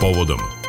povodom.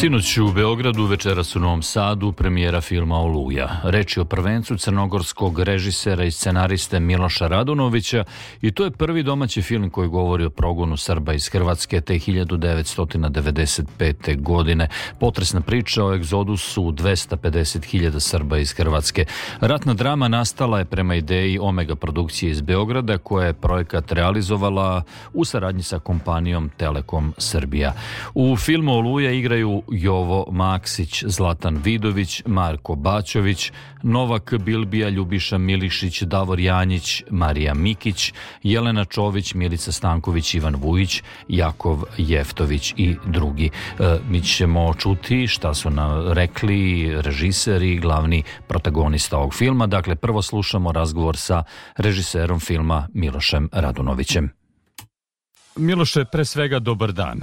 Sinoć u Beogradu, večeras u Novom Sadu, premijera filma Oluja. Reč je o prvencu crnogorskog režisera i scenariste Miloša Radunovića i to je prvi domaći film koji govori o progonu Srba iz Hrvatske te 1995. godine. Potresna priča o egzodusu 250.000 Srba iz Hrvatske. Ratna drama nastala je prema ideji Omega produkcije iz Beograda koja je projekat realizovala u saradnji sa kompanijom Telekom Srbija. U filmu Oluja igraju Jovo Maksić, Zlatan Vidović, Marko Bačović, Novak Bilbija, Ljubiša Milišić, Davor Janjić, Marija Mikić, Jelena Čović, Milica Stanković, Ivan Vujić, Jakov Jeftović i drugi. E, mi ćemo čuti šta su nam rekli režiseri glavni protagonista ovog filma. Dakle, prvo slušamo razgovor sa režiserom filma Milošem Radunovićem. Miloše, pre svega dobar dan.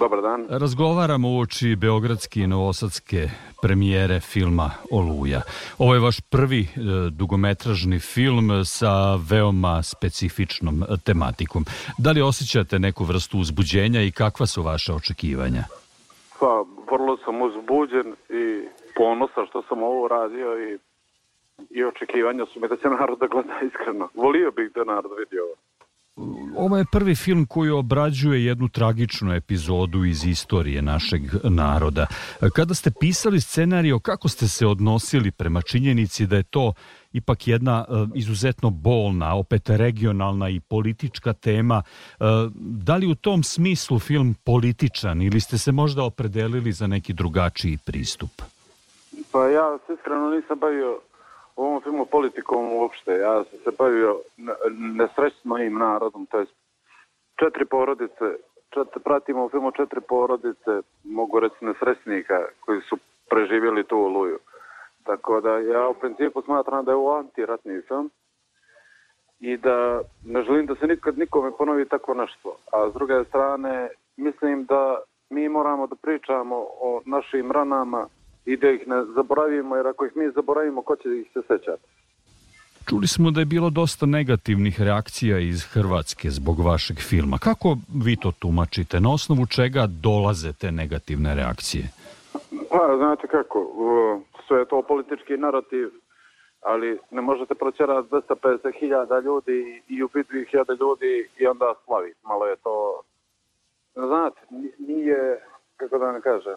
Dobar dan. Razgovaramo u oči Beogradske i Novosadske premijere filma Oluja. Ovo je vaš prvi e, dugometražni film sa veoma specifičnom tematikom. Da li osjećate neku vrstu uzbuđenja i kakva su vaše očekivanja? Pa, vrlo sam uzbuđen i ponosan što sam ovo radio i, i očekivanja su mi da će narod da gleda iskreno. Volio bih da narod vidi ovo. Ovo je prvi film koji obrađuje jednu tragičnu epizodu iz istorije našeg naroda. Kada ste pisali scenario, kako ste se odnosili prema činjenici da je to ipak jedna e, izuzetno bolna, opet regionalna i politička tema. E, da li u tom smislu film političan ili ste se možda opredelili za neki drugačiji pristup? Pa ja se iskreno nisam bavio ovom filmu politikom uopšte. Ja sam se bavio nesrećnim narodom, to je četiri porodice, četiri, pratimo u filmu četiri porodice, mogu reći nesrećnika koji su preživjeli tu oluju. Tako da ja u principu smatram da je ovo antiratni film i da ne želim da se nikad nikome ponovi tako nešto. A s druge strane, mislim da mi moramo da pričamo o našim ranama i da ih ne zaboravimo, jer ako ih mi zaboravimo, ko će ih se sećati? Čuli smo da je bilo dosta negativnih reakcija iz Hrvatske zbog vašeg filma. Kako vi to tumačite? Na osnovu čega dolaze te negativne reakcije? Pa, znate kako, sve je to politički narativ, ali ne možete proćerati 250.000 ljudi i ubiti 2.000 ljudi i onda slaviti. Malo je to, znate, nije, kako da ne kažem,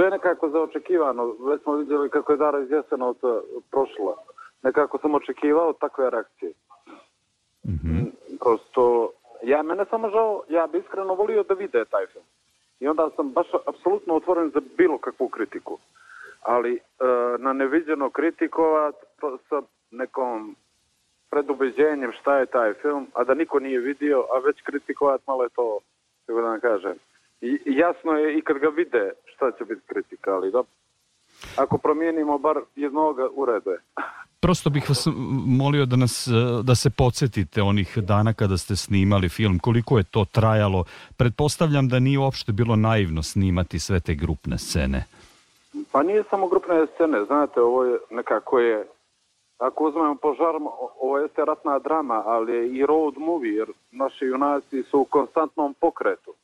sve nekako zaočekivano. Već smo vidjeli kako je Dara iz Jesenovca prošla. Nekako sam očekivao takve reakcije. Mm -hmm. Prosto, ja mene samo žao, ja bi iskreno volio da vide taj film. I onda sam baš apsolutno otvoren za bilo kakvu kritiku. Ali e, na neviđeno kritikovat sa nekom predubeđenjem šta je taj film, a da niko nije vidio, a već kritikovat malo je to, kako da vam kažem, I, jasno je i kad ga vide šta će biti kritika, ali da ako promijenimo bar jednog urede. Prosto bih vas molio da, nas, da se podsjetite onih dana kada ste snimali film, koliko je to trajalo. Pretpostavljam da nije uopšte bilo naivno snimati sve te grupne scene. Pa nije samo grupne scene, znate, ovo je nekako je, ako uzmemo požar, ovo je ratna drama, ali je i road movie, jer naši junaci su u konstantnom pokretu.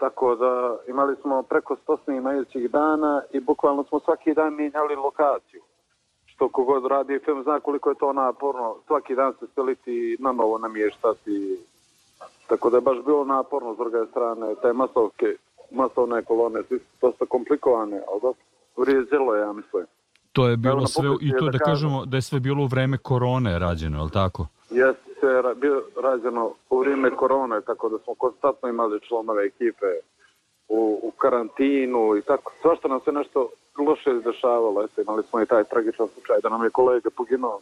Tako da imali smo preko 100 snimajućih dana i bukvalno smo svaki dan mijenjali lokaciju. Što kogod radi film zna koliko je to naporno. Svaki dan se steliti na novo namještati. Tako da je baš bilo naporno s druge strane. Te masovke, masovne kolone su dosta komplikovane, ali dosta vrijeđelo ja mislim. To je bilo sve, i to da, da kažemo da je sve bilo u vreme korone rađeno, je li tako? Jeste rađeno u vrijeme korone, tako da smo konstantno imali članove ekipe u, u karantinu i tako. Svašta nam se nešto loše izdešavalo. Eto, imali smo i taj tragičan slučaj da nam je kolega poginuo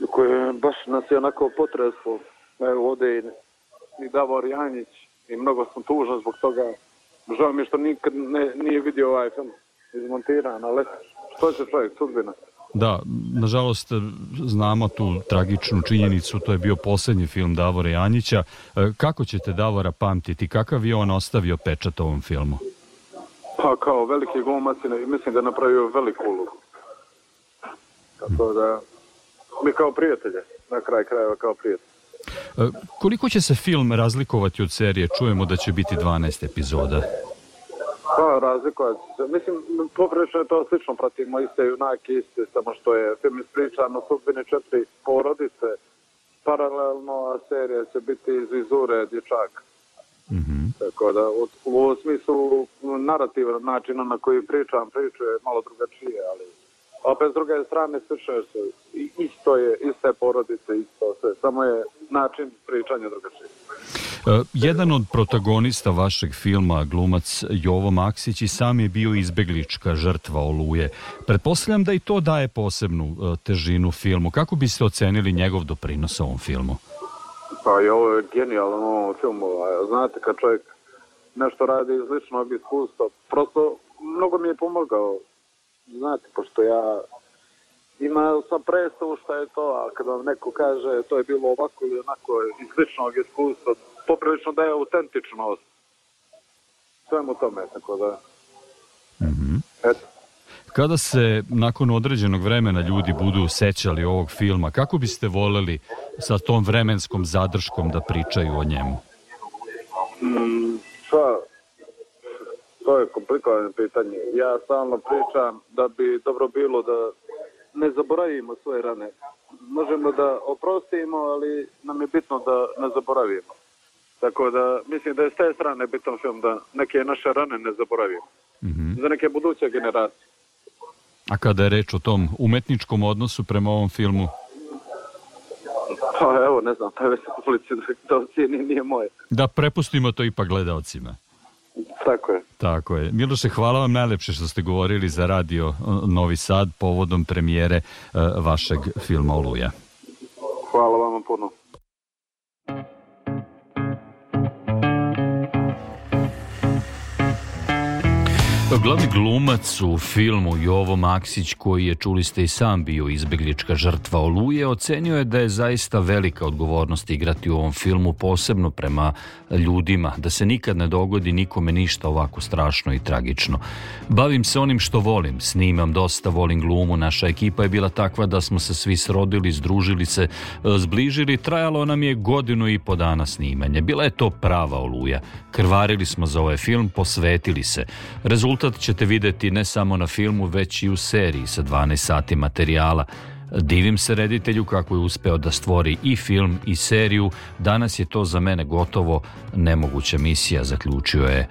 je baš nas je onako potreslo. Evo ovde i, i Davor Janjić i mnogo sam tužan zbog toga. Žao mi što nikad ne, nije vidio ovaj film izmontiran, ali što će čovjek, sudbina. Da, nažalost znamo tu tragičnu činjenicu, to je bio poslednji film Davora Janjića. E, kako ćete Davora pamtiti? Kakav je on ostavio pečat ovom filmu? Pa kao veliki glumac mislim da je napravio veliku ulogu. Tako da, mi kao prijatelje, na kraj krajeva kao prijatelje. E, koliko će se film razlikovati od serije? Čujemo da će biti 12 epizoda. Pa, razlikovati se. Mislim, poprilično je to slično, pratimo iste junake, iste, samo što je film ispričan o sudbini četiri porodice, paralelno, a serija će biti iz vizure dječaka. Mm -hmm. Tako da, u, u smislu narativan načina na koji pričam, priču je malo drugačije, ali opet s druge strane slično je isto je, iste porodice, isto sve, samo je način pričanja drugačije. Uh, jedan od protagonista vašeg filma, glumac Jovo Maksić, i sam je bio izbeglička žrtva oluje. Pretpostavljam da i to daje posebnu uh, težinu filmu. Kako biste ocenili njegov doprinos ovom filmu? Pa i ovo je genijalno u ovom filmu. Znate, kad čovjek nešto radi iz ličnog iskustva, prosto mnogo mi je pomogao. Znate, pošto ja ima sam predstavu šta je to, a kad vam neko kaže to je bilo ovako ili onako iz ličnog iskustva, poprilično da je autentičnost svemu tome, tako da... Mm -hmm. Eto. Kada se nakon određenog vremena ljudi budu sećali ovog filma, kako biste voleli sa tom vremenskom zadrškom da pričaju o njemu? Mm, pa, to je komplikovano pitanje. Ja stalno pričam da bi dobro bilo da ne zaboravimo svoje rane. Možemo da oprostimo, ali nam je bitno da ne zaboravimo. Tako da mislim da je s te strane bitan film da neke naše rane ne zaboravimo. Mm -hmm. Za neke buduće generacije. A kada je reč o tom umetničkom odnosu prema ovom filmu? Pa evo, ne znam, to je već ulici da, da ocijeni, nije moje. Da prepustimo to ipak gledalcima. Tako je. Tako je. Miloše, hvala vam najlepše što ste govorili za radio Novi Sad povodom premijere uh, vašeg filma Oluja. Hvala vam puno. Glavni glumac u filmu Jovo Maksić, koji je, čuli ste i sam bio izbeglička žrtva Oluje, ocenio je da je zaista velika odgovornost igrati u ovom filmu, posebno prema ljudima, da se nikad ne dogodi nikome ništa ovako strašno i tragično. Bavim se onim što volim, snimam dosta, volim glumu, naša ekipa je bila takva da smo se svi srodili, združili se, zbližili, trajalo nam je godinu i po dana snimanje. Bila je to prava Oluja. Krvarili smo za ovaj film, posvetili se. Rezultat Rezultat ćete videti ne samo na filmu, već i u seriji sa 12 sati materijala. Divim se reditelju kako je uspeo da stvori i film i seriju. Danas je to za mene gotovo nemoguća misija, zaključio je e,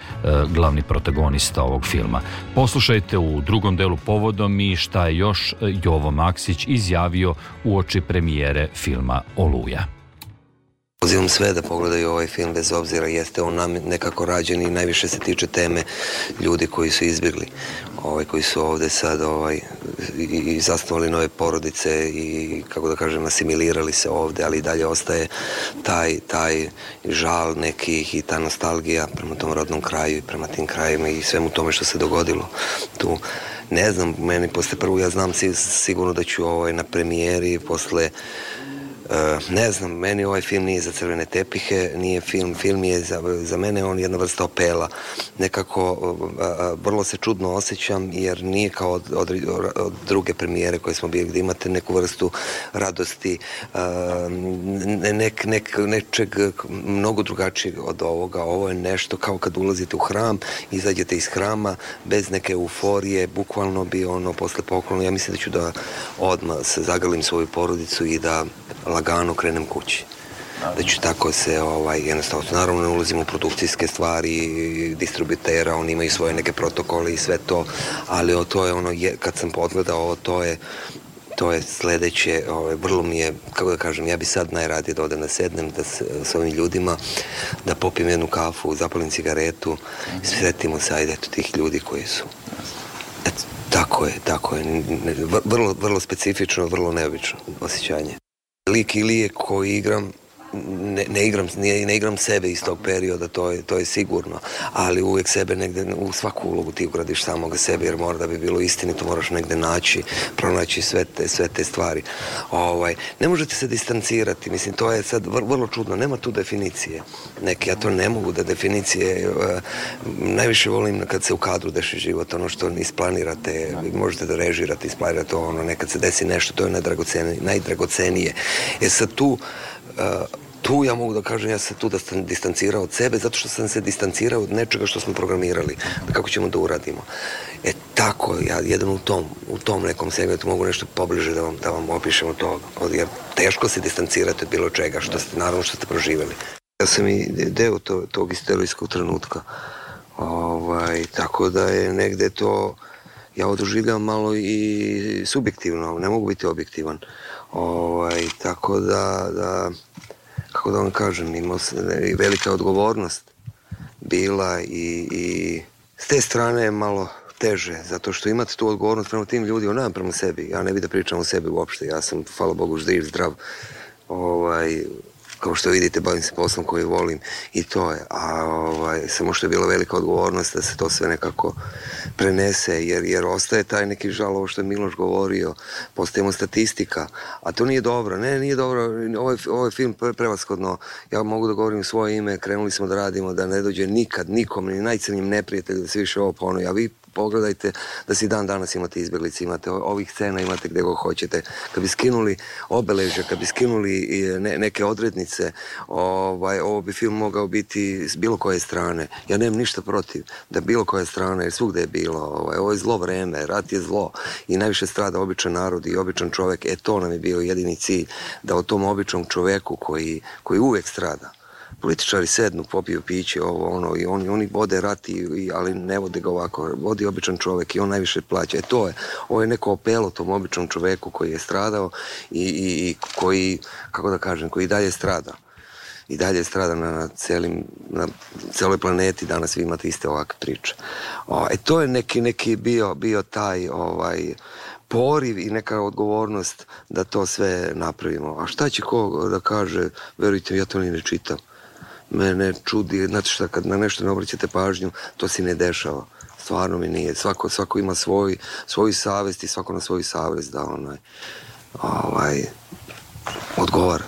glavni protagonista ovog filma. Poslušajte u drugom delu povodom i šta je još Jovo Maksić izjavio u oči premijere filma Oluja. Pozivam sve da pogledaju ovaj film bez obzira jeste on nam nekako rađen i najviše se tiče teme ljudi koji su izbjegli, ovaj, koji su ovde sad ovaj, i, i zasnovali nove porodice i kako da kažem asimilirali se ovde, ali i dalje ostaje taj, taj žal nekih i ta nostalgija prema tom rodnom kraju i prema tim krajima i svemu tome što se dogodilo tu. Ne znam, meni posle prvog ja znam sigurno da ću ovaj, na premijeri posle ne znam, meni ovaj film nije za crvene tepihe, nije film, film je za, za mene on jedna vrsta opela. Nekako uh, uh, vrlo se čudno osjećam jer nije kao od, od, od druge premijere koje smo bili gde imate neku vrstu radosti, nek, nek, nečeg mnogo drugačijeg od ovoga. Ovo je nešto kao kad ulazite u hram, izađete iz hrama bez neke euforije, bukvalno bi ono posle poklona, ja mislim da ću da odmah se zagalim svoju porodicu i da lagano krenem kući da ću tako se ovaj, jednostavno, naravno ne ulazim u produkcijske stvari distributera, oni imaju svoje neke protokole i sve to, ali o, to je ono, je, kad sam podgledao ovo, to je to je sledeće, ovaj, vrlo mi je, kako da kažem, ja bi sad najradije da odem da sednem da s, s ovim ljudima, da popijem jednu kafu, zapalim cigaretu, i sretimo se, ajde, eto, tih ljudi koji su. Eto, tako je, tako je. Vrlo, vrlo specifično, vrlo neobično osjećanje lik Ilije koji igram ne, ne, igram, ne, ne igram sebe iz tog perioda, to je, to je sigurno, ali uvijek sebe negde, u svaku ulogu ti ugradiš samoga sebe, jer mora da bi bilo istinito, moraš negde naći, pronaći sve te, sve te stvari. Ovaj, ne možete se distancirati, mislim, to je sad vrlo čudno, nema tu definicije neke, ja to ne mogu da definicije, uh, najviše volim kad se u kadru deši život, ono što isplanirate, možete da režirate, isplanirate ono, nekad se desi nešto, to je najdragocenije, najdragocenije. E sad tu, tu ja mogu da kažem, ja sam tu da sam distancirao od sebe, zato što sam se distancirao od nečega što smo programirali, da kako ćemo da uradimo. E tako, ja jedan u tom, u tom nekom segmentu mogu nešto pobliže da vam, da vam opišem od toga, jer teško se distancirati od bilo čega, što ste, naravno što ste proživeli. Ja sam i deo to, tog istorijskog trenutka, ovaj, tako da je negde to, ja odoživljam malo i subjektivno, ne mogu biti objektivan. Ovaj, tako da, da kako da vam kažem, imao i velika odgovornost bila i, i s te strane je malo teže, zato što imate tu odgovornost prema tim ljudima, nemam prema sebi, ja ne bih da pričam o sebi uopšte, ja sam, hvala Bogu, živ, zdrav, ovaj, kao što vidite, bavim se poslom koji volim i to je. A ovaj, samo što je bila velika odgovornost da se to sve nekako prenese, jer, jer ostaje taj neki žal, ovo što je Miloš govorio, postajemo statistika, a to nije dobro. Ne, nije dobro, ovaj, ovaj film pre, prevaskodno, ja mogu da govorim svoje ime, krenuli smo da radimo, da ne dođe nikad, nikom, ni najcrnjim neprijatelju da se više ovo ponovi, a vi pogledajte da si dan danas imate izbeglice, imate ovih scena, imate gde go hoćete. Kad bi skinuli obeležja, kad bi skinuli ne, neke odrednice, ovaj, ovo bi film mogao biti s bilo koje strane. Ja nemam ništa protiv da bilo koja strana, jer svugde je bilo. Ovaj, ovo je zlo vreme, rat je zlo i najviše strada običan narod i običan čovek. E to nam je bio jedini cilj, da o tom običnom čoveku koji, koji uvek strada, političari sednu, popiju piće, ovo, ono, i oni, oni vode rat, i, ali ne vode ga ovako, vodi običan čovek i on najviše plaća. E to je, ovo je neko opelo tom običnom čoveku koji je stradao i, i, i koji, kako da kažem, koji dalje strada i dalje strada na, celim, na celoj planeti, danas vi imate iste ovakve priče. O, e to je neki, neki bio, bio taj ovaj, poriv i neka odgovornost da to sve napravimo. A šta će ko da kaže, verujte, ja to ni ne čitam mene čudi, znate šta, kad na nešto ne obraćate pažnju, to se ne dešava. Stvarno mi nije. Svako, svako ima svoj, svoju savest i svako na svoju savest da onaj, ovaj, odgovara.